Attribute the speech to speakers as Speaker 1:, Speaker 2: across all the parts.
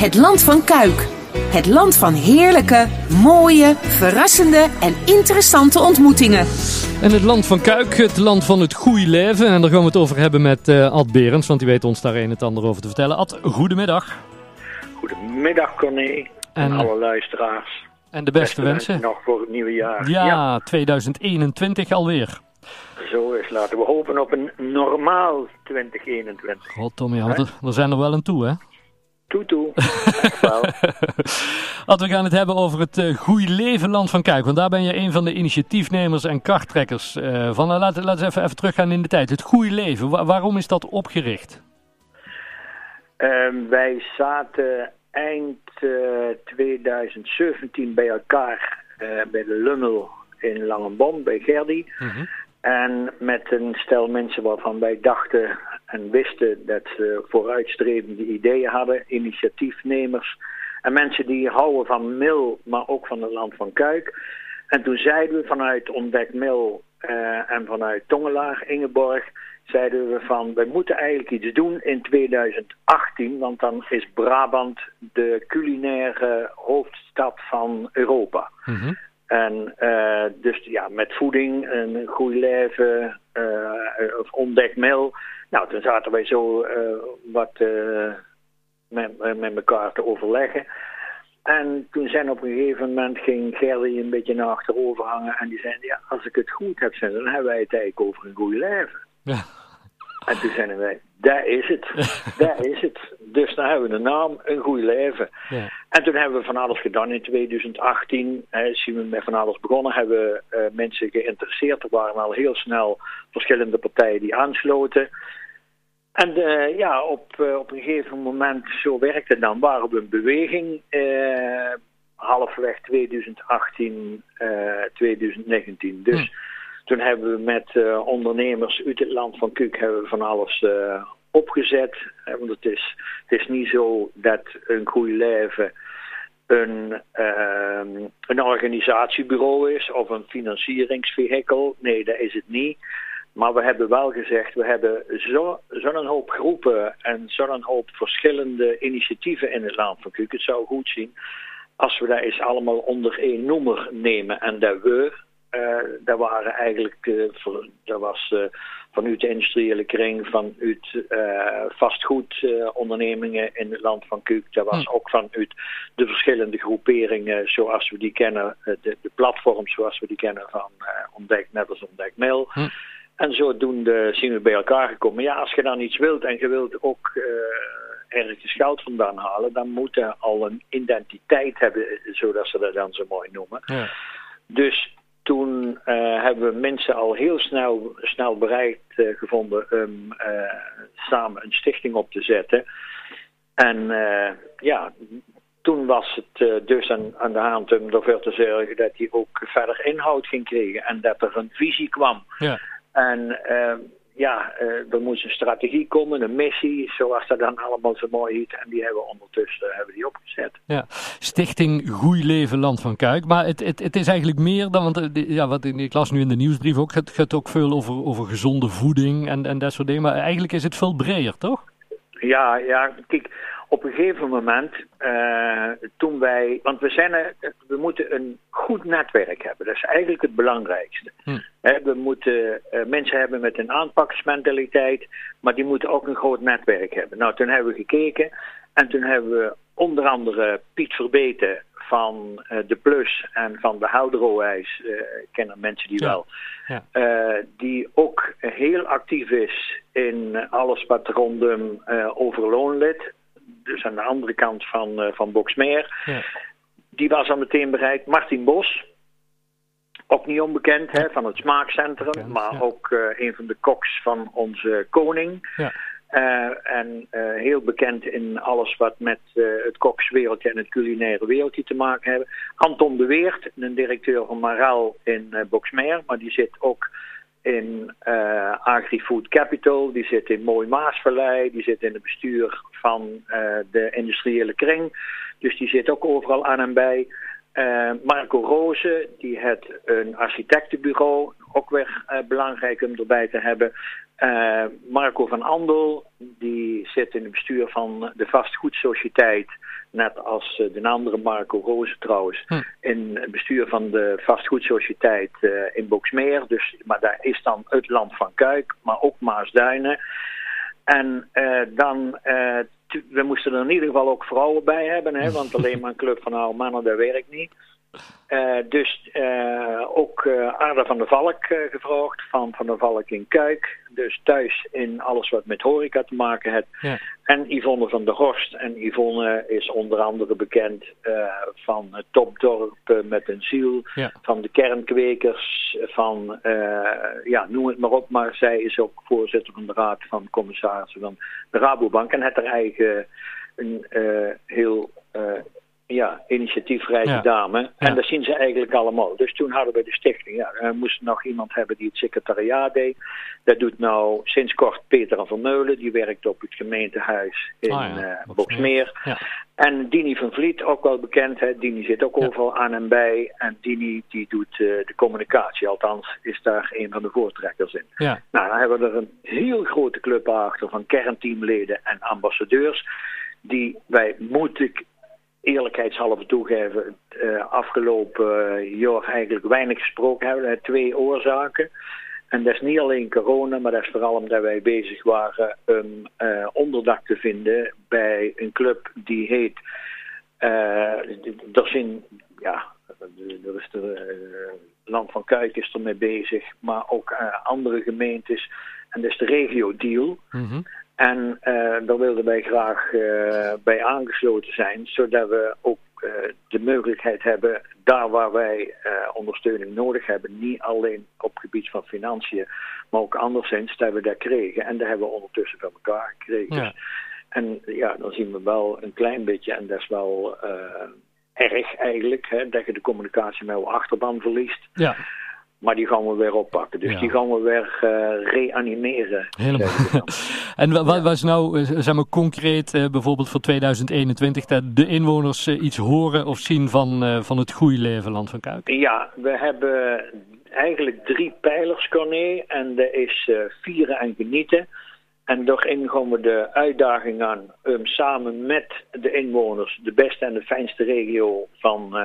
Speaker 1: Het land van Kuik. Het land van heerlijke, mooie, verrassende en interessante ontmoetingen.
Speaker 2: En het land van Kuik, het land van het goede leven. En daar gaan we het over hebben met uh, Ad Berends, want die weet ons daar een en het ander over te vertellen. Ad, goedemiddag.
Speaker 3: Goedemiddag Corné en, alle luisteraars.
Speaker 2: En de beste, wensen.
Speaker 3: Nog voor het nieuwe jaar.
Speaker 2: Ja, ja, 2021 alweer.
Speaker 3: Zo is, laten we hopen op een normaal 2021.
Speaker 2: God, Tommy, ja, er zijn er wel een toe, hè?
Speaker 3: Toe, toe.
Speaker 2: Ad, we gaan het hebben over het uh, Goeie Leven Land van Kuik. Want daar ben je een van de initiatiefnemers en karttrekkers uh, van. Nou, laten, we even, even teruggaan in de tijd. Het Goeie Leven, waarom is dat opgericht?
Speaker 3: Uh, wij zaten eind 2017 eh, bij elkaar bij de Lummel in Langenbom, bij Gerdy. Mm En met een stel mensen waarvan wij dachten en wisten dat ze vooruitstrevende ideeën hadden, initiatiefnemers en mensen die houden van Mil, maar ook van het land van Kuik. En toen zeiden we vanuit Ontdek Mil uh, en vanuit Tongelaar, Ingeborg, zeiden we van, we moeten eigenlijk iets doen in 2018, want dan is Brabant de culinaire hoofdstad van Europa. Mm En uh, dus ja, met voeding, een goed leven, uh, of ontdek mil. Nou, toen zaten wij zo uh, wat met, met elkaar te overleggen. En toen zijn op een gegeven moment ging Gerdy een beetje naar achterover hangen. En die zei, ja, als ik het goed heb, dan hebben wij het eigenlijk over een goed leven. Ja. En toen zeiden wij, daar is het. daar is het. Dus dan hebben we de naam Een Goed Leven. Ja. En toen hebben we van alles gedaan in 2018. Hè, zien we met van alles begonnen. Hebben we uh, mensen geïnteresseerd. Er waren al heel snel verschillende partijen die aansloten. En uh, ja, op, uh, op een gegeven moment, zo werkte het dan, waren we een beweging. Halfweg 2018, 2019. Dus... Hm. Toen hebben we met uh, ondernemers uit het land van Kuk hebben we van alles uh, opgezet. Want het is, het is niet zo dat een goede leven een, uh, een organisatiebureau is of een financieringsvehikel. Nee, dat is het niet. Maar we hebben wel gezegd, we hebben zo'n zo hoop groepen en zo'n hoop verschillende initiatieven in het land van Kuk. Het zou goed zien als we dat eens allemaal onder één noemer nemen en dat we daar waren eigenlijk, uh, voor, dat was uh, vanuit de industriële kring, vanuit vastgoedondernemingen in het land van Kuuk. Dat was hm. ook vanuit de verschillende groeperingen zoals we die kennen, de, de platforms zoals we die kennen van Ontdek, net als Ontdek Mail. Hm. En zodoende zien we bij elkaar gekomen. Ja, als je dan iets wilt en je wilt ook ergens geld vandaan halen, dan moet je al een identiteit hebben, zodat ze dat dan zo mooi noemen. Ja. Dus toen uh, hebben we mensen al heel snel, snel bereid uh, gevonden om uh, samen een stichting op te zetten. En ja, toen was het dus aan, aan de hand om ervoor te zorgen dat hij ook verder inhoud ging krijgen en dat er een visie kwam. Ja. En ja, uh, er moest een strategie komen, een missie, zoals dat dan allemaal zo mooi heet. En die hebben we ondertussen uh, hebben die opgezet.
Speaker 2: Ja, Stichting Goeie Leven Land van Kuik. Maar het, het, het is eigenlijk meer dan, want uh, ja, wat ik las nu in de nieuwsbrief ook, het gaat ook veel over, over gezonde voeding en, en dat soort dingen. Maar eigenlijk is het veel breder, toch?
Speaker 3: Ja, ja, kijk, op een gegeven moment, uh, toen wij, want we zijn, we moeten een goed netwerk hebben. Dat is eigenlijk het belangrijkste. Hm. we moeten uh, mensen hebben met een aanpaksmentaliteit, maar die moeten ook een groot netwerk hebben. Nou, toen hebben we gekeken en toen hebben we onder andere Piet Verbeten van uh, de Plus en van de Helderowijs, kennen mensen die wel, ja. die ook heel actief is in alles wat rondom over loonlid dus aan de andere kant van, uh, van Boksmeer. Ja. Die was al meteen bereid. Martin Bos, ook niet onbekend hè, van het Smaakcentrum, maar ook uh, een van de koks van onze koning. Ja. Uh, en uh, heel bekend in alles wat met het kokswereldje en het culinaire wereldje te maken hebben. Anton de Weert, een directeur van Maral in Boksmeer, maar die zit ook in uh, AgriFood Capital, die zit in Mooi Maasvallei, die zit in het bestuur van uh, de industriële kring. Dus die zit ook overal aan en bij. Uh, Marco Roze, die heeft een architectenbureau, ook weer belangrijk om erbij te hebben. Marco van Andel, die zit in het bestuur van de vastgoedsociëteit net als de andere Marco Rozen trouwens, hm. in het bestuur van de vastgoedsociëteit in Boksmeer. Dus, maar daar is dan het land van Kuik, maar ook Maasduinen. En dan we moesten er in ieder geval ook vrouwen bij hebben, hè, want alleen maar een club van oude mannen, dat werkt niet. Uh, dus uh, ook uh, Aarde van der Valk gevraagd, van Van der Valk in Kuik. Dus thuis in alles wat met horeca te maken heeft. Ja. En Yvonne van der Horst. En Yvonne is onder andere bekend van het topdorp met een ziel. Ja. Van de kernkwekers, van ja, noem het maar op. Maar zij is ook voorzitter van de raad van commissarissen van de Rabobank. En heeft er eigen een heel ja, initiatiefrijke dame. En dat zien ze eigenlijk allemaal. Dus toen hadden we de stichting. Ja, we moesten nog iemand hebben die het secretariaat deed. Dat doet nou sinds kort Peter van Vermeulen. Die werkt op het gemeentehuis in ah, ja. uh, Boksmeer. Ja. En Dini van Vliet, ook wel bekend. Hè. Dini zit ook overal aan en bij. En Dini die doet uh, de communicatie. Althans is daar een van de voortrekkers in. Ja. Nou, dan hebben we er een heel grote club achter van kernteamleden en ambassadeurs die wij, moet ik eerlijkheidshalve toegeven, uh, afgelopen jaar eigenlijk weinig gesproken hebben. Er twee oorzaken. En dat is niet alleen corona, maar dat is vooral omdat wij bezig waren uh, onderdak te vinden bij een club die heet. Uh, er zijn, ja, er is de Land van Kuik is ermee bezig, maar ook andere gemeentes. En dat is de regio deal. Mm en uh, daar wilden wij graag uh, bij aangesloten zijn, zodat we ook uh, de mogelijkheid hebben, daar waar wij ondersteuning nodig hebben, niet alleen op het gebied van financiën, maar ook anderszins, dat we dat kregen. En dat hebben we ondertussen van elkaar gekregen. Ja. En ja, dan zien we wel een klein beetje, en dat is wel erg eigenlijk, hè, dat je de communicatie met je achterban verliest. Ja. Maar die gaan we weer oppakken. Dus die gaan we weer uh, reanimeren.
Speaker 2: Helemaal. en wat was nou, eh, zeg maar concreet, uh, bijvoorbeeld voor 2021, dat de inwoners uh, iets horen of zien van, van het leven Land van Kuik?
Speaker 3: Ja, we hebben eigenlijk drie pijlers, Corné. En dat is vieren en genieten. En daarin gaan we de uitdaging aan om samen met de inwoners de beste en de fijnste regio van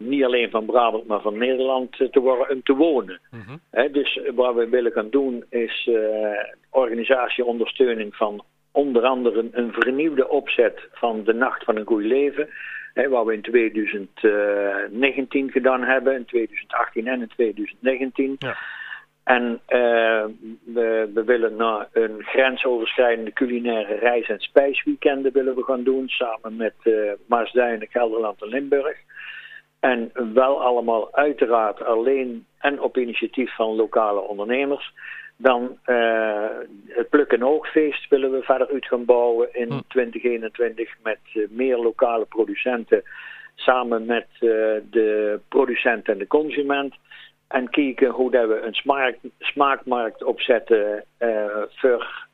Speaker 3: niet alleen van Brabant, maar van Nederland eh, te worden om te wonen. Mhm. dus wat we willen gaan doen is uh, organisatieondersteuning van onder andere een vernieuwde opzet van de Nacht van een Goed Leven. Hè, wat we in 2019 gedaan hebben, in 2018 en in 2019. Ja. En uh, we, we, willen naar een grensoverschrijdende culinaire reis- en spijsweekenden willen we gaan doen. Samen met uh, Maasduinen, Gelderland en Limburg. En wel allemaal uiteraard alleen en op initiatief van lokale ondernemers. Dan uh, het Pluk- en Oogfeest willen we verder uit gaan bouwen in 2021 hm. met uh, meer lokale producenten. Samen met uh, de producent en de consument. En kijken hoe dat we een smaak, smaakmarkt opzetten voor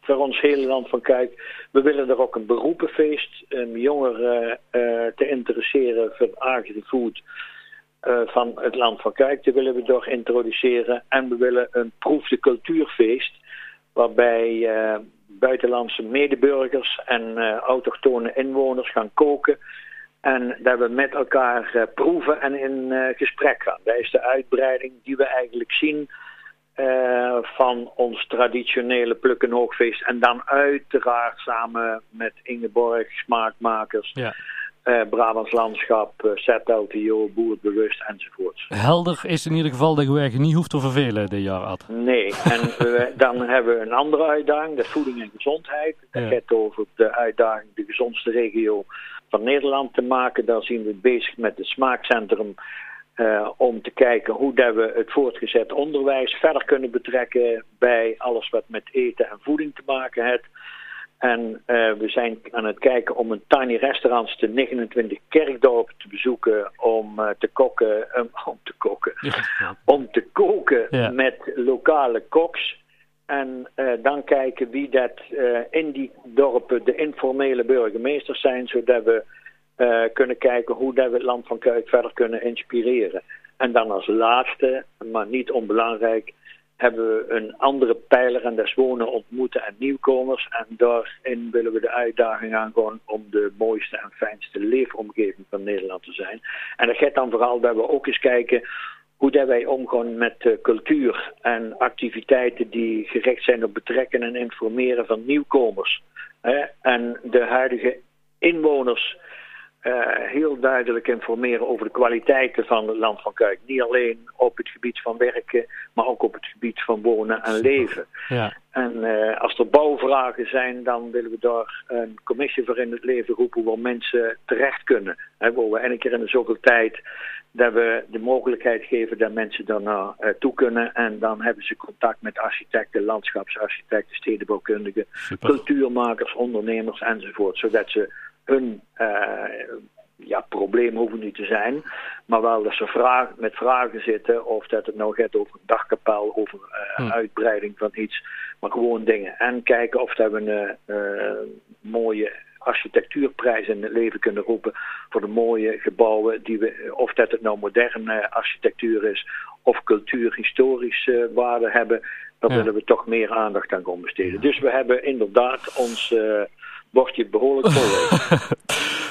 Speaker 3: voor ons hele land van Kijk. We willen er ook een beroepenfeest, om jongeren uh, te interesseren voor agri-food van het land van Kijk. Dat willen we door introduceren. En we willen een proefde cultuurfeest, waarbij buitenlandse medeburgers en autochtone inwoners gaan koken. En dat we met elkaar proeven en in gesprek gaan. Dat is de uitbreiding die we eigenlijk zien uh, van ons traditionele plukken hoogfeest. En dan uiteraard samen met Ingeborg, smaakmakers, ja. Uh, Brabants Landschap, uh, ZLTO, Boerbewust enzovoorts.
Speaker 2: Helder is in ieder geval dat je eigenlijk niet hoeft te vervelen dit jaar, Ad.
Speaker 3: Nee, en dan hebben we een andere uitdaging, dat is voeding en gezondheid. Dat ja. gaat over de uitdaging de gezondste regio van Nederland te maken. Daar zien we bezig met het smaakcentrum uh, om te kijken hoe dat we het voortgezet onderwijs verder kunnen betrekken bij alles wat met eten en voeding te maken heeft. En uh, we zijn aan het kijken om een tiny restaurants te 29 kerkdorpen te bezoeken om uh, te koken, um, om te koken, ja. om te koken ja. met lokale koks. En dan kijken wie dat in die dorpen de informele burgemeesters zijn, zodat we uh, kunnen kijken hoe dat we het land van Kuik verder kunnen inspireren. En dan als laatste, maar niet onbelangrijk, hebben we een andere pijler en dat is wonen, ontmoeten en nieuwkomers. En daarin willen we de uitdaging aangaan om de mooiste en fijnste leefomgeving van Nederland te zijn. En dat gaat dan vooral dat we ook eens kijken hoe dat wij omgaan met cultuur en activiteiten die gericht zijn op betrekken en informeren van nieuwkomers. En de huidige inwoners heel duidelijk informeren over de kwaliteiten van het land van Kuik. Niet alleen op het gebied van werken, maar ook op het gebied van wonen en leven. Ja. En uh, als er bouwvragen zijn, dan willen we daar een commissie voor in het leven roepen waar mensen terecht kunnen. He, waar we een keer in de zoveel tijd dat we de mogelijkheid geven dat mensen daar naar uh, toe kunnen. En dan hebben ze contact met architecten, landschapsarchitecten, stedenbouwkundigen, Super. cultuurmakers, ondernemers enzovoort. Zodat ze hun uh, ja, probleem hoeven niet te zijn, maar wel dat ze vraag, met vragen zitten of dat het nou gaat over een dagkapel, over uh, hm. uitbreiding van iets, maar gewoon dingen. En kijken of dat we een uh, mooie architectuurprijs in het leven kunnen roepen voor de mooie gebouwen, die we, of dat het nou moderne architectuur is of cultuurhistorische waarde hebben, dan ja. willen we toch meer aandacht aan gaan besteden. Dus we hebben inderdaad ons bordje behoorlijk vol.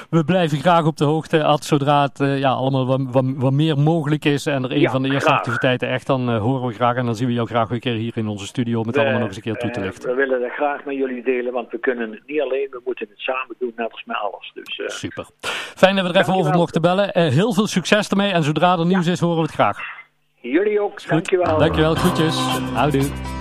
Speaker 2: we blijven graag op de hoogte, Ad, zodra het uh, ja, allemaal wat, wat, wat, meer mogelijk is en er een ja, van de eerste graag. activiteiten echt, dan uh, horen we graag en dan zien we jou graag weer een keer hier in onze studio met we, allemaal nog eens een keer toe te lichten.
Speaker 3: we willen dat graag met jullie delen, want we kunnen het niet alleen, we moeten het samen doen, net als met alles. Dus, uh,
Speaker 2: Super. Fijn dat we er even over mochten bellen. heel veel succes ermee en zodra er nieuws is, horen we het graag.
Speaker 3: Jullie ook, dankjewel.
Speaker 2: Dankjewel, groetjes. Houdoe.